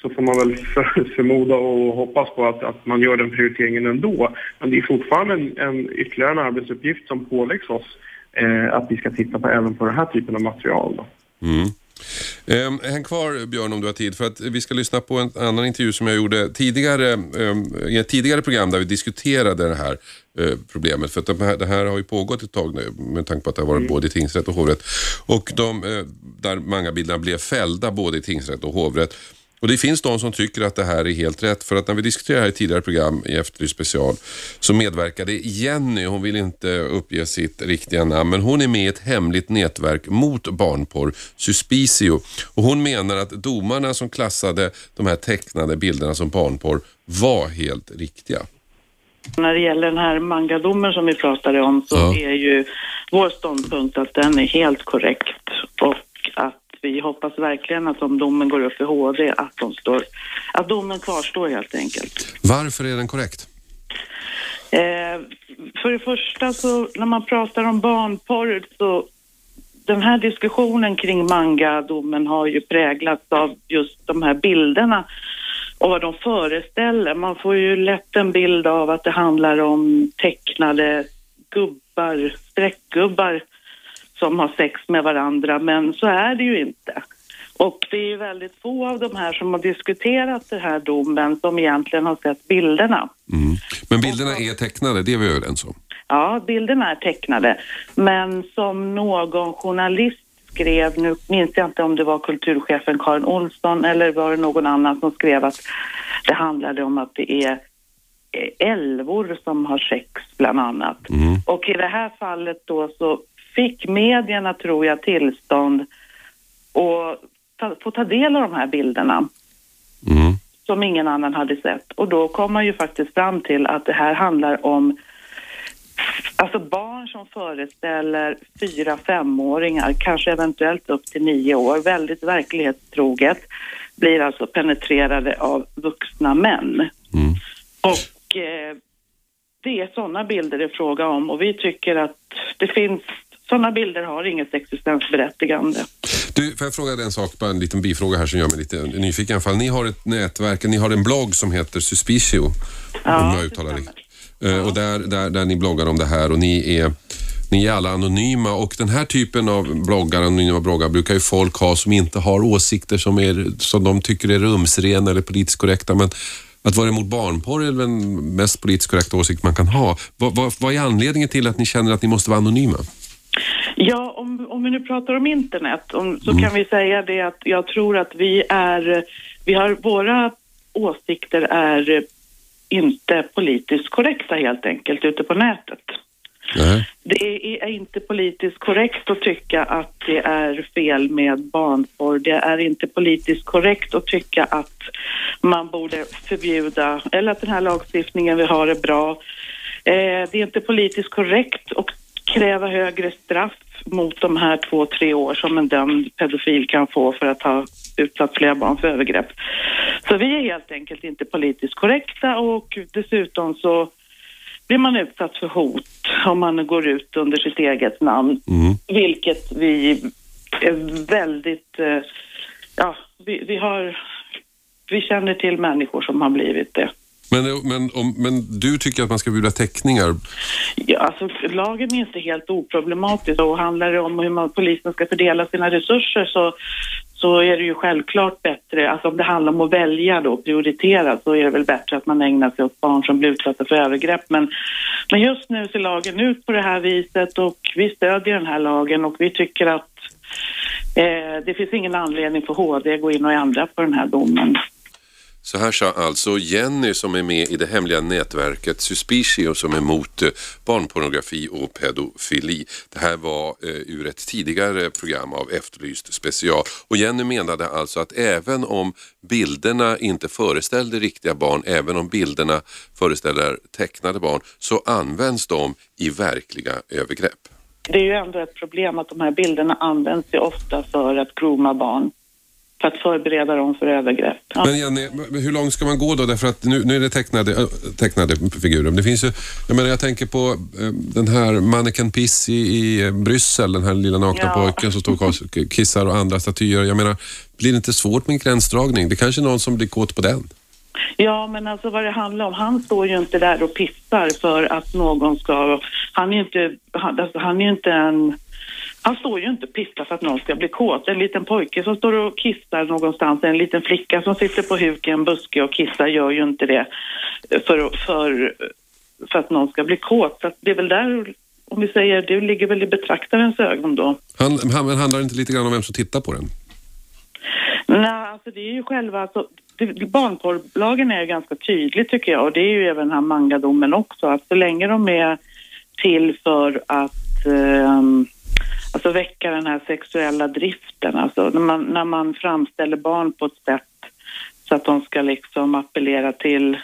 S5: så får man väl för, förmoda och hoppas på att, att man gör den prioriteringen ändå. Men det är fortfarande en, en ytterligare en arbetsuppgift som påläggs oss eh, att vi ska titta på även på den här typen av material. Då.
S2: Mm. Um, häng kvar Björn om du har tid för att vi ska lyssna på en annan intervju som jag gjorde tidigare ehm, i ett tidigare program där vi diskuterade det här eh, problemet. För att de här, det här har ju pågått ett tag nu med tanke på att det har varit både i tingsrätt och hovrätt. Och de, eh, där mangabilderna blev fällda både i tingsrätt och hovrätt. Och det finns de som tycker att det här är helt rätt för att när vi diskuterade här i tidigare program i Efterlyst special så medverkade Jenny, hon vill inte uppge sitt riktiga namn, men hon är med i ett hemligt nätverk mot barnporr, Suspicio. Och hon menar att domarna som klassade de här tecknade bilderna som barnporr var helt riktiga.
S6: När det gäller den här mangadomen som vi pratade om så
S2: Ja.
S6: är ju vår ståndpunkt att den är helt korrekt vi hoppas verkligen att om domen går upp i HD att, de står, att domen kvarstår helt enkelt.
S2: Varför är den korrekt?
S6: Eh, för det första så när man pratar om barnporr så den här diskussionen kring manga-domen har ju präglats av just de här bilderna och vad de föreställer. Man får ju lätt en bild av att det handlar om tecknade gubbar, streckgubbar som har sex med varandra, men så är det ju inte. Och det är ju väldigt få av de här som har diskuterat den här domen som egentligen har sett bilderna.
S2: Mm. Men bilderna är tecknade, det är vi överens om?
S6: Ja, bilderna är tecknade. Men som någon journalist skrev, nu minns jag inte om det var kulturchefen Karin Olsson eller var det någon annan som skrev att det handlade om att det är älvor som har sex bland annat.
S2: Mm.
S6: Och i det här fallet då så fick medierna, tror jag, tillstånd att ta, få ta del av de här bilderna
S2: Mm.
S6: som ingen annan hade sett. Och då kom man ju faktiskt fram till att det här handlar om alltså barn som föreställer fyra, femåringar, kanske eventuellt upp till nio år, väldigt verklighetstroget, blir alltså penetrerade av vuxna män.
S2: Mm.
S6: Och eh, det är sådana bilder det är fråga om och vi tycker att det finns, sådana bilder har inget existensberättigande.
S2: Du, får jag fråga dig en sak, bara en liten bifråga här som gör mig lite nyfiken i alla fall. Ni har ett nätverk, ni har en blogg som heter Suspicio, om jag uttalar det
S6: stämmer.
S2: Eh, Och där, där, där ni bloggar om det här och ni är, ni är alla anonyma och den här typen av bloggar, anonyma bloggar brukar ju folk ha som inte har åsikter som, är, som de tycker är rumsrena eller politiskt korrekta. Men att vara emot barnporr är väl den mest politiskt korrekta åsikt man kan ha. Vad, vad, vad är anledningen till att ni känner att ni måste vara anonyma?
S6: Ja, om, om vi nu pratar om internet om, så kan vi säga det att jag tror att vi är, vi har, våra åsikter är inte politiskt korrekta helt enkelt ute på nätet.
S2: Nej.
S6: Det är inte politiskt korrekt att tycka att det är fel med barnporr. Det är inte politiskt korrekt att tycka att man borde förbjuda eller att den här lagstiftningen vi har är bra. Eh, det är inte politiskt korrekt att kräva högre straff mot de här två, tre år som en dömd pedofil kan få för att ha utsatt flera barn för övergrepp. Så vi är helt enkelt inte politiskt korrekta och dessutom så blir man utsatt för hot om man går ut under sitt eget namn,
S2: Mm.
S6: vilket vi är väldigt, eh, ja, vi, vi har, vi känner till människor som har blivit det.
S2: Men, men, om, men du tycker att man ska bjuda teckningar?
S6: Ja, alltså, lagen är inte helt oproblematisk och handlar det om hur man, polisen ska fördela sina resurser så, så är det ju självklart bättre, alltså om det handlar om att välja då, prioritera, så är det väl bättre att man ägnar sig åt barn som blir utsatta för övergrepp. Men, men just nu ser lagen ut på det här viset och vi stödjer den här lagen och vi tycker att eh, det finns ingen anledning för HD att gå in och ändra på den här domen.
S2: Så här sa alltså Jenny som är med i det hemliga nätverket Suspicio som är mot eh, barnpornografi och pedofili. Det här var eh, ur ett tidigare program av Efterlyst special. Och Jenny menade alltså att även om bilderna inte föreställde riktiga barn, även om bilderna föreställer tecknade barn, så används de i verkliga övergrepp.
S6: Det är ju ändå ett problem att de här bilderna används ju ofta för att groma barn. För att förbereda dem för övergrepp. Ja.
S2: Men Jenny, hur långt ska man gå då? Därför att nu, nu är det tecknade, äh, tecknade figurer. Det finns ju, jag menar jag tänker på äh, den här Manneken Piss i, i eh, Bryssel, den här lilla nakna
S6: Ja.
S2: pojken som står och kissar och andra statyer. Jag menar, blir det inte svårt med en gränsdragning? Det kanske är någon som blir kåt på den.
S6: Ja, men alltså vad det handlar om, han står ju inte där och pissar för att någon ska... Han är ju inte, han, alltså, han är ju inte en... Han står ju inte och pissar för att någon ska bli kåt. En liten pojke som står och kissar någonstans, en liten flicka som sitter på huk i en buske och kissar gör ju inte det för, för, för att någon ska bli kåt. Så det är väl där, om vi säger, det ligger väl i betraktarens ögon då.
S2: Han, han, men handlar det inte lite grann om vem som tittar på den?
S6: Nej, alltså det är ju själva... Alltså, det- barnporrlagen är ganska tydlig tycker jag och det är ju även den här mangadomen också. Att så länge de är till för att ehm, alltså väcka den här sexuella driften, alltså när man, när man framställer barn på ett sätt så att de ska liksom appellera till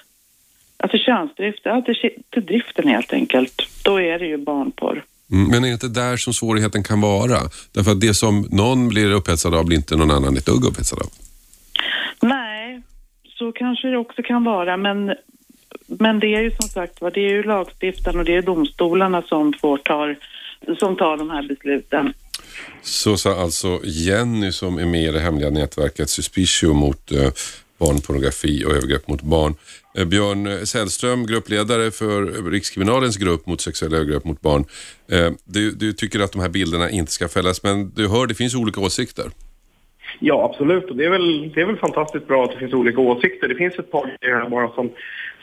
S6: Alltså könsdrift, ja, till, till driften helt enkelt. Då är det ju barnporr.
S2: Mm, men är det inte där som svårigheten kan vara? Därför att det som någon blir upphetsad av blir inte någon annan ett dugg upphetsad av.
S6: Nej, så kanske det också kan vara, men men det är ju som sagt vad det är ju lagstiftaren och det är domstolarna som får tar, som tar de här besluten.
S2: Så sa alltså Jenny som är med i det hemliga nätverket Suspicio mot eh, barnpornografi och övergrepp mot barn. Eh, Björn Sällström, gruppledare för Rikskriminalens grupp mot sexuella övergrepp mot barn. Eh, du, du tycker att de här bilderna inte ska fällas, men du hör det finns olika åsikter.
S5: Ja, absolut. Och det är, väl, det är väl fantastiskt bra att det finns olika åsikter. Det finns ett par grejer bara som,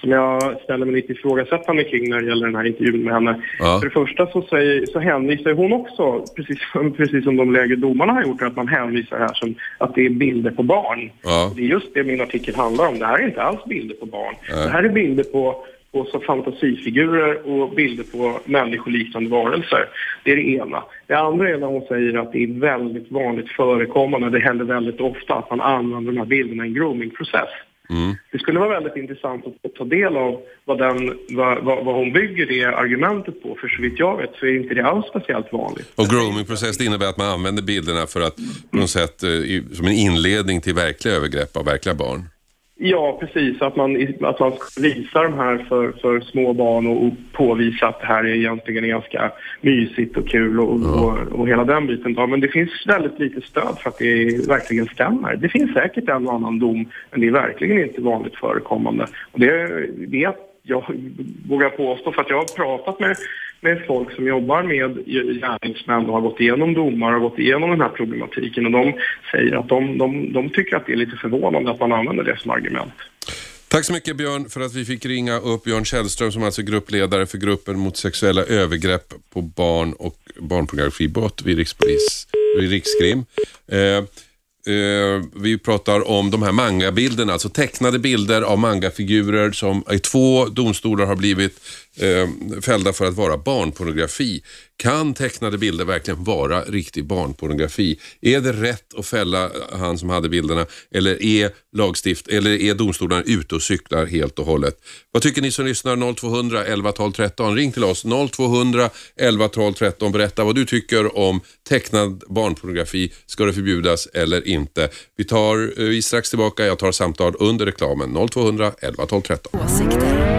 S5: som jag ställer mig lite ifrågasättande kring när det gäller den här intervjun med henne.
S2: Ja.
S5: För det första så, säger, så hänvisar hon också, precis, precis som de lägre domarna har gjort, att man hänvisar här som att det är bilder på barn.
S2: Ja.
S5: Det är just det min artikel handlar om. Det här är inte alls bilder på barn.
S2: Nej.
S5: Det här är bilder på, på så fantasifigurer och bilder på människoliknande varelser. Det är det ena. Det andra är när hon säger att det är väldigt vanligt förekommande, det händer väldigt ofta att man använder de här bilderna i en groomingprocess.
S2: Mm.
S5: Det skulle vara väldigt intressant att ta del av vad, den, vad, vad, vad hon bygger det argumentet på. För så vitt jag vet så är inte det alls speciellt vanligt.
S2: Och groomingprocess det innebär att man använder bilderna för att på något sätt eh, som en inledning till verkliga övergrepp av verkliga barn.
S5: Ja, precis. Att man, att man visar de här för, för små barn och, och påvisa att det här är egentligen ganska mysigt och kul och, och, och hela den biten. Ja, men det finns väldigt lite stöd för att det verkligen stämmer. Det finns säkert en och annan dom, men det är verkligen inte vanligt förekommande. Och det vet jag, vågar påstå, för att jag har pratat med, med folk som jobbar med gärningsmän och har gått igenom domar och gått igenom den här problematiken och de säger att de, de, de tycker att det är lite förvånande att man använder det som argument.
S2: Tack så mycket Björn för att vi fick ringa upp Björn Källström som alltså är gruppledare för gruppen mot sexuella övergrepp på barn och barnpornografibrott vid Rikspolis, vid Rikskrim. Eh, Eh, vi pratar om de här mangabilderna, alltså tecknade bilder av mangafigurer som i två domstolar har blivit eh, fällda för att vara barnpornografi. Kan tecknade bilder verkligen vara riktig barnpornografi? Är det rätt att fälla han som hade bilderna eller är lagstift eller är domstolarna ute och cyklar helt och hållet? Vad tycker ni som lyssnar? 0200 11 12 13. Ring till oss 0200 11 12 13. Berätta vad du tycker om tecknad barnpornografi. Ska det förbjudas eller inte? Vi tar eh, vi är strax tillbaka. Jag tar samtal under reklamen 0200 11 12 13.
S1: Åsikter.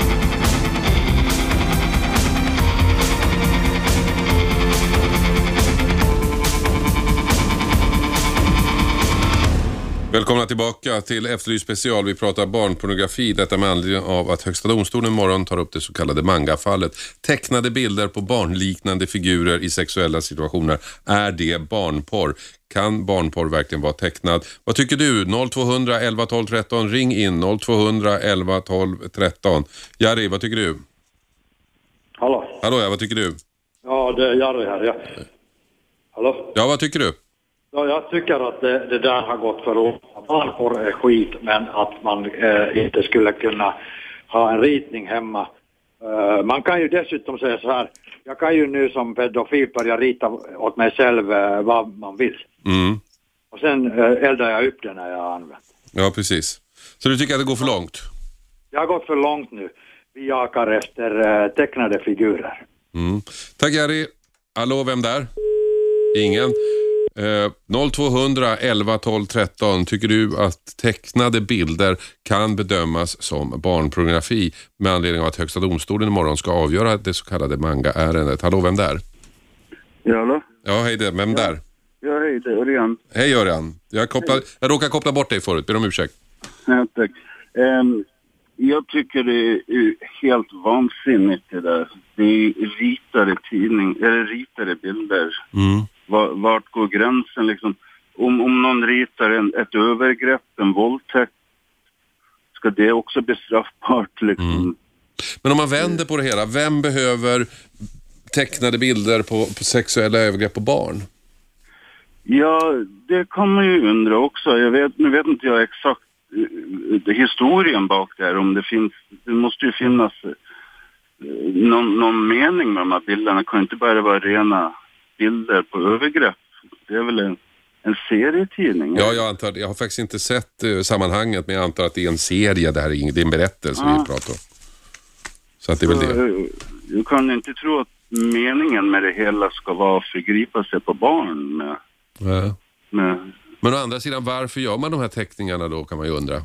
S2: Välkomna tillbaka till Efterlyst special. Vi pratar barnpornografi. Detta med anledning av att Högsta domstolen imorgon tar upp det så kallade mangafallet. Tecknade bilder på barnliknande figurer i sexuella situationer. Är det barnporr? Kan barnporr verkligen vara tecknad? Vad tycker du? 0200 11 12 13. Ring in 0200 11 12 13. Jari, vad tycker du?
S7: Hallå?
S2: Hallå ja, vad tycker du?
S7: Ja, det är Jari här. Ja. Hallå?
S2: Ja, vad tycker du?
S7: Ja, jag tycker att det, det där har gått för långt. Barnporr är skit, men att man eh, inte skulle kunna ha en ritning hemma. Eh, man kan ju dessutom säga så här, jag kan ju nu som pedofil börja rita åt mig själv eh, vad man vill.
S2: Mm.
S7: Och sen eh, eldar jag upp det när jag har använt.
S2: Ja, precis. Så du tycker att det går för långt?
S7: Jag har gått för långt nu. Vi jagar efter eh, tecknade figurer.
S2: Mm. Tack Jari. Hallå, vem där? Ingen. Eh, 0200 11 12 13. Tycker du att tecknade bilder kan bedömas som barnpornografi med anledning av att Högsta domstolen imorgon ska avgöra det så kallade manga-ärendet? Hallå, vem där?
S8: Ja, hallå?
S2: Ja, hej det. Vem där?
S8: Ja, hej, det är Örjan.
S2: Hej Örjan. Jag, kopplar, jag råkade koppla bort dig förut, ber om ursäkt.
S8: Ja, tack. Ehm, jag tycker det är helt vansinnigt det där. Det är ritade tidning, eller ritade bilder.
S2: Mm.
S8: Var, vart går gränsen liksom? Om, om någon ritar en, ett övergrepp, en våldtäkt, ska det också bli straffbart liksom?
S2: Men om man vänder på det hela, vem behöver tecknade bilder på, på sexuella övergrepp på barn?
S8: Ja, det kan man ju undra också. Jag vet, nu vet inte jag exakt eh, historien bak där. Om det finns, det måste ju finnas eh, någon, någon mening med de här bilderna. Det kan inte bara vara rena bilder på övergrepp. Det är väl en, en serietidning?
S2: Ja, jag antar, jag har faktiskt inte sett eh, sammanhanget, men jag antar att det är en serie, det här är, det är en berättelse vi
S8: Ja.
S2: pratar om. Så att det är väl det.
S8: Så, eh, Du kan inte tro att meningen med det hela ska vara att förgripa sig på barn med,
S2: Ja.
S8: med
S2: Men å andra sidan, varför gör man de här teckningarna då kan man ju undra.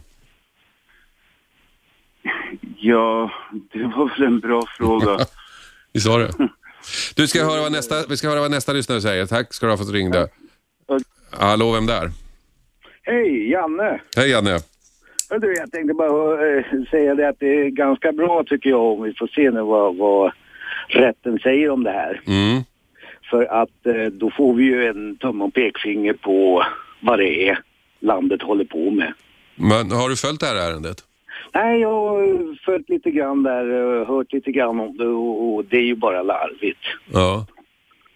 S8: Ja, det var väl en bra fråga.
S2: Visst var det? Du ska höra vad nästa, vi ska höra vad nästa lyssnare säger. Tack ska du ha för att du ringde. Hallå, vem där?
S9: Hej, Janne.
S2: Hej Janne.
S9: Du, jag tänkte bara eh, säga det att det är ganska bra tycker jag om vi får se nu vad, vad rätten säger om det här.
S2: Mm.
S9: För att eh, då får vi ju en tumme och pekfinger på vad det är landet håller på med.
S2: Men har du följt det här ärendet?
S9: Nej, jag har följt lite grann där, eh, hört lite grann om det och, och det är ju bara larvigt.
S2: Ja.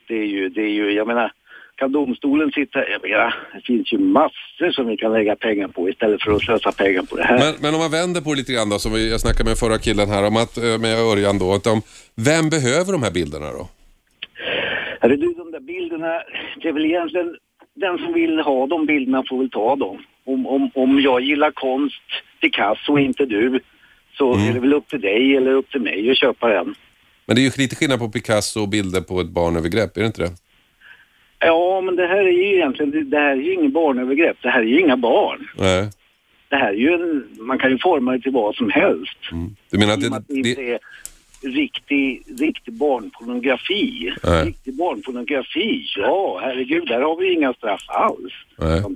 S9: Det är ju, det är ju, jag menar, kan domstolen sitta, jag menar, det finns ju massor som vi kan lägga pengar på istället för att slösa pengar på det här.
S2: Men, men om man vänder på det lite grann då, som jag snackade med förra killen här om att, eh, med Örjan då, att de, vem behöver de här bilderna då?
S9: Hörru du, de där bilderna, det är väl egentligen den som vill ha de bilderna får väl ta dem. Om, om, om jag gillar konst, Picasso och inte du, så
S2: Mm.
S9: är det väl upp till dig eller upp till mig att köpa den.
S2: Men det är ju lite skillnad på Picasso och bilder på ett barnövergrepp, är det inte det?
S9: Ja, men det här är ju egentligen, det här är ju ingen barnövergrepp, det här är ju inga barn.
S2: Nej.
S9: Det här är ju en, man kan ju forma det till vad som helst.
S2: Du menar att
S9: med att det
S2: det,
S9: inte
S2: det,
S9: är riktig, riktig barnpornografi.
S2: Nej.
S9: Riktig barnpornografi, ja herregud, där har vi inga straff alls.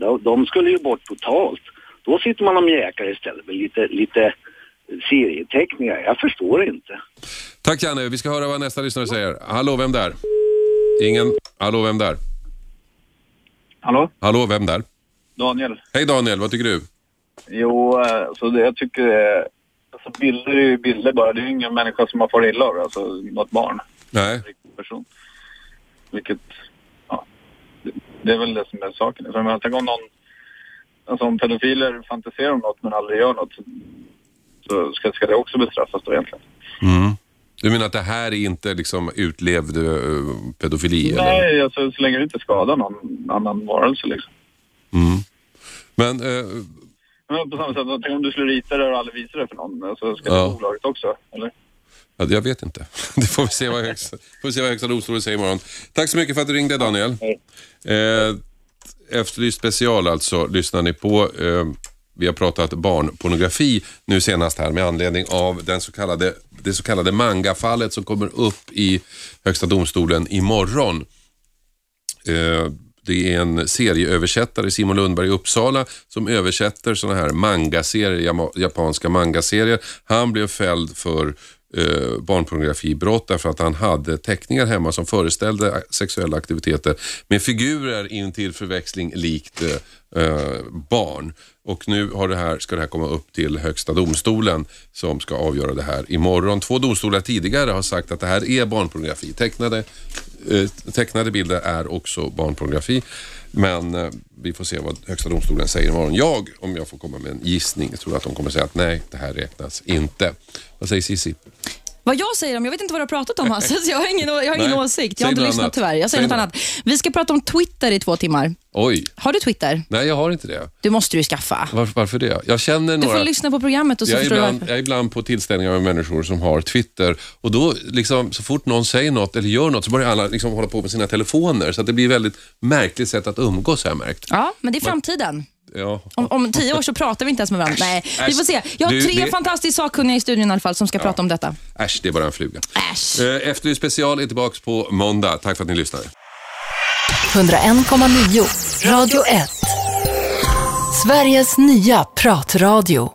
S9: De, de skulle ju bort totalt. Då sitter man och mjäkar istället med lite, lite serieteckningar. Jag förstår inte.
S2: Tack Janne, vi ska höra vad nästa lyssnare säger. Hallå, vem där? Ingen? Hallå, vem där?
S10: Hallå?
S2: Hallå, vem där?
S10: Daniel?
S2: Hej Daniel, vad tycker du?
S10: Jo, eh, så det, jag tycker... eh, Alltså bilder är ju bilder bara. Det är ju ingen människa som har farit illa av. Alltså något barn.
S2: Nej.
S10: person. Vilket... Ja, det, det är väl det som är saken. Tänk om någon... Alltså om pedofiler fantiserar om något men aldrig gör något. Så ska, ska det också bestraffas då egentligen?
S2: Mm. Du menar att det här är inte liksom utlevd uh, pedofili? Eller?
S10: Nej, alltså så länge det inte skadar någon annan varelse liksom.
S2: Mm. Men, eh,
S10: Men på samma sätt, om du skulle rita det och aldrig visa det för någon. Alltså, ska det
S2: Ja.
S10: vara olagligt också? Eller?
S2: ja, jag vet inte. Det får vi se vad högsta, får vi se vad högsta domstolen säger imorgon. Tack så mycket för att du ringde Daniel. Eh, Efterlyst special alltså, lyssnar ni på. Eh, vi har pratat barnpornografi nu senast här med anledning av den så kallade, det så kallade mangafallet som kommer upp i Högsta domstolen imorgon. Eh, det är en serieöversättare, Simon Lundberg i Uppsala, som översätter sådana här mangaserier, japanska mangaserier. Han blev fälld för eh, barnpornografibrott därför att han hade teckningar hemma som föreställde sexuella aktiviteter med figurer in till förväxling likt eh, eh, barn. Och nu har det här, ska det här komma upp till Högsta domstolen som ska avgöra det här imorgon. Två domstolar tidigare har sagt att det här är barnpornografi. Tecknade, eh, tecknade bilder är också barnpornografi. Men eh, vi får se vad Högsta domstolen säger imorgon. Jag, om jag får komma med en gissning, tror att de kommer säga att nej, det här räknas inte. Vad säger Cissi?
S11: Vad jag säger om, jag vet inte vad du har pratat om Hasse, så jag har ingen, jag har ingen
S2: Nej.
S11: åsikt. Jag har inte
S2: något
S11: lyssnat
S2: annat.
S11: tyvärr. Jag säger
S2: Säg
S11: något
S2: något.
S11: annat. Vi ska prata om Twitter i två timmar.
S2: Oj,
S11: Har du Twitter?
S2: nej jag har inte det.
S11: Du måste du skaffa.
S2: Varför, varför det? Jag känner
S11: Du
S2: några...
S11: får lyssna på programmet och så
S2: jag, är
S11: förstår du
S2: ibland,
S11: varför.
S2: jag är ibland på tillställningar med människor som har Twitter och då liksom, så fort någon säger något eller gör något så börjar alla liksom hålla på med sina telefoner så att det blir ett väldigt märkligt sätt att umgås har jag märkt.
S11: Ja, men det är framtiden.
S2: Ja.
S11: Om, om tio år så pratar vi inte ens med varandra. Nej, vi får se. Jag har
S2: Du,
S11: tre
S2: det-
S11: fantastiskt sakkunniga i studion i alla fall som ska prata om detta.
S2: Äsch, det är bara en fluga.
S11: Äsch.
S2: Eh, Efterlyst special är tillbaka på måndag. Tack för att ni lyssnade.
S1: 101,9 Radio 1. Sveriges nya pratradio.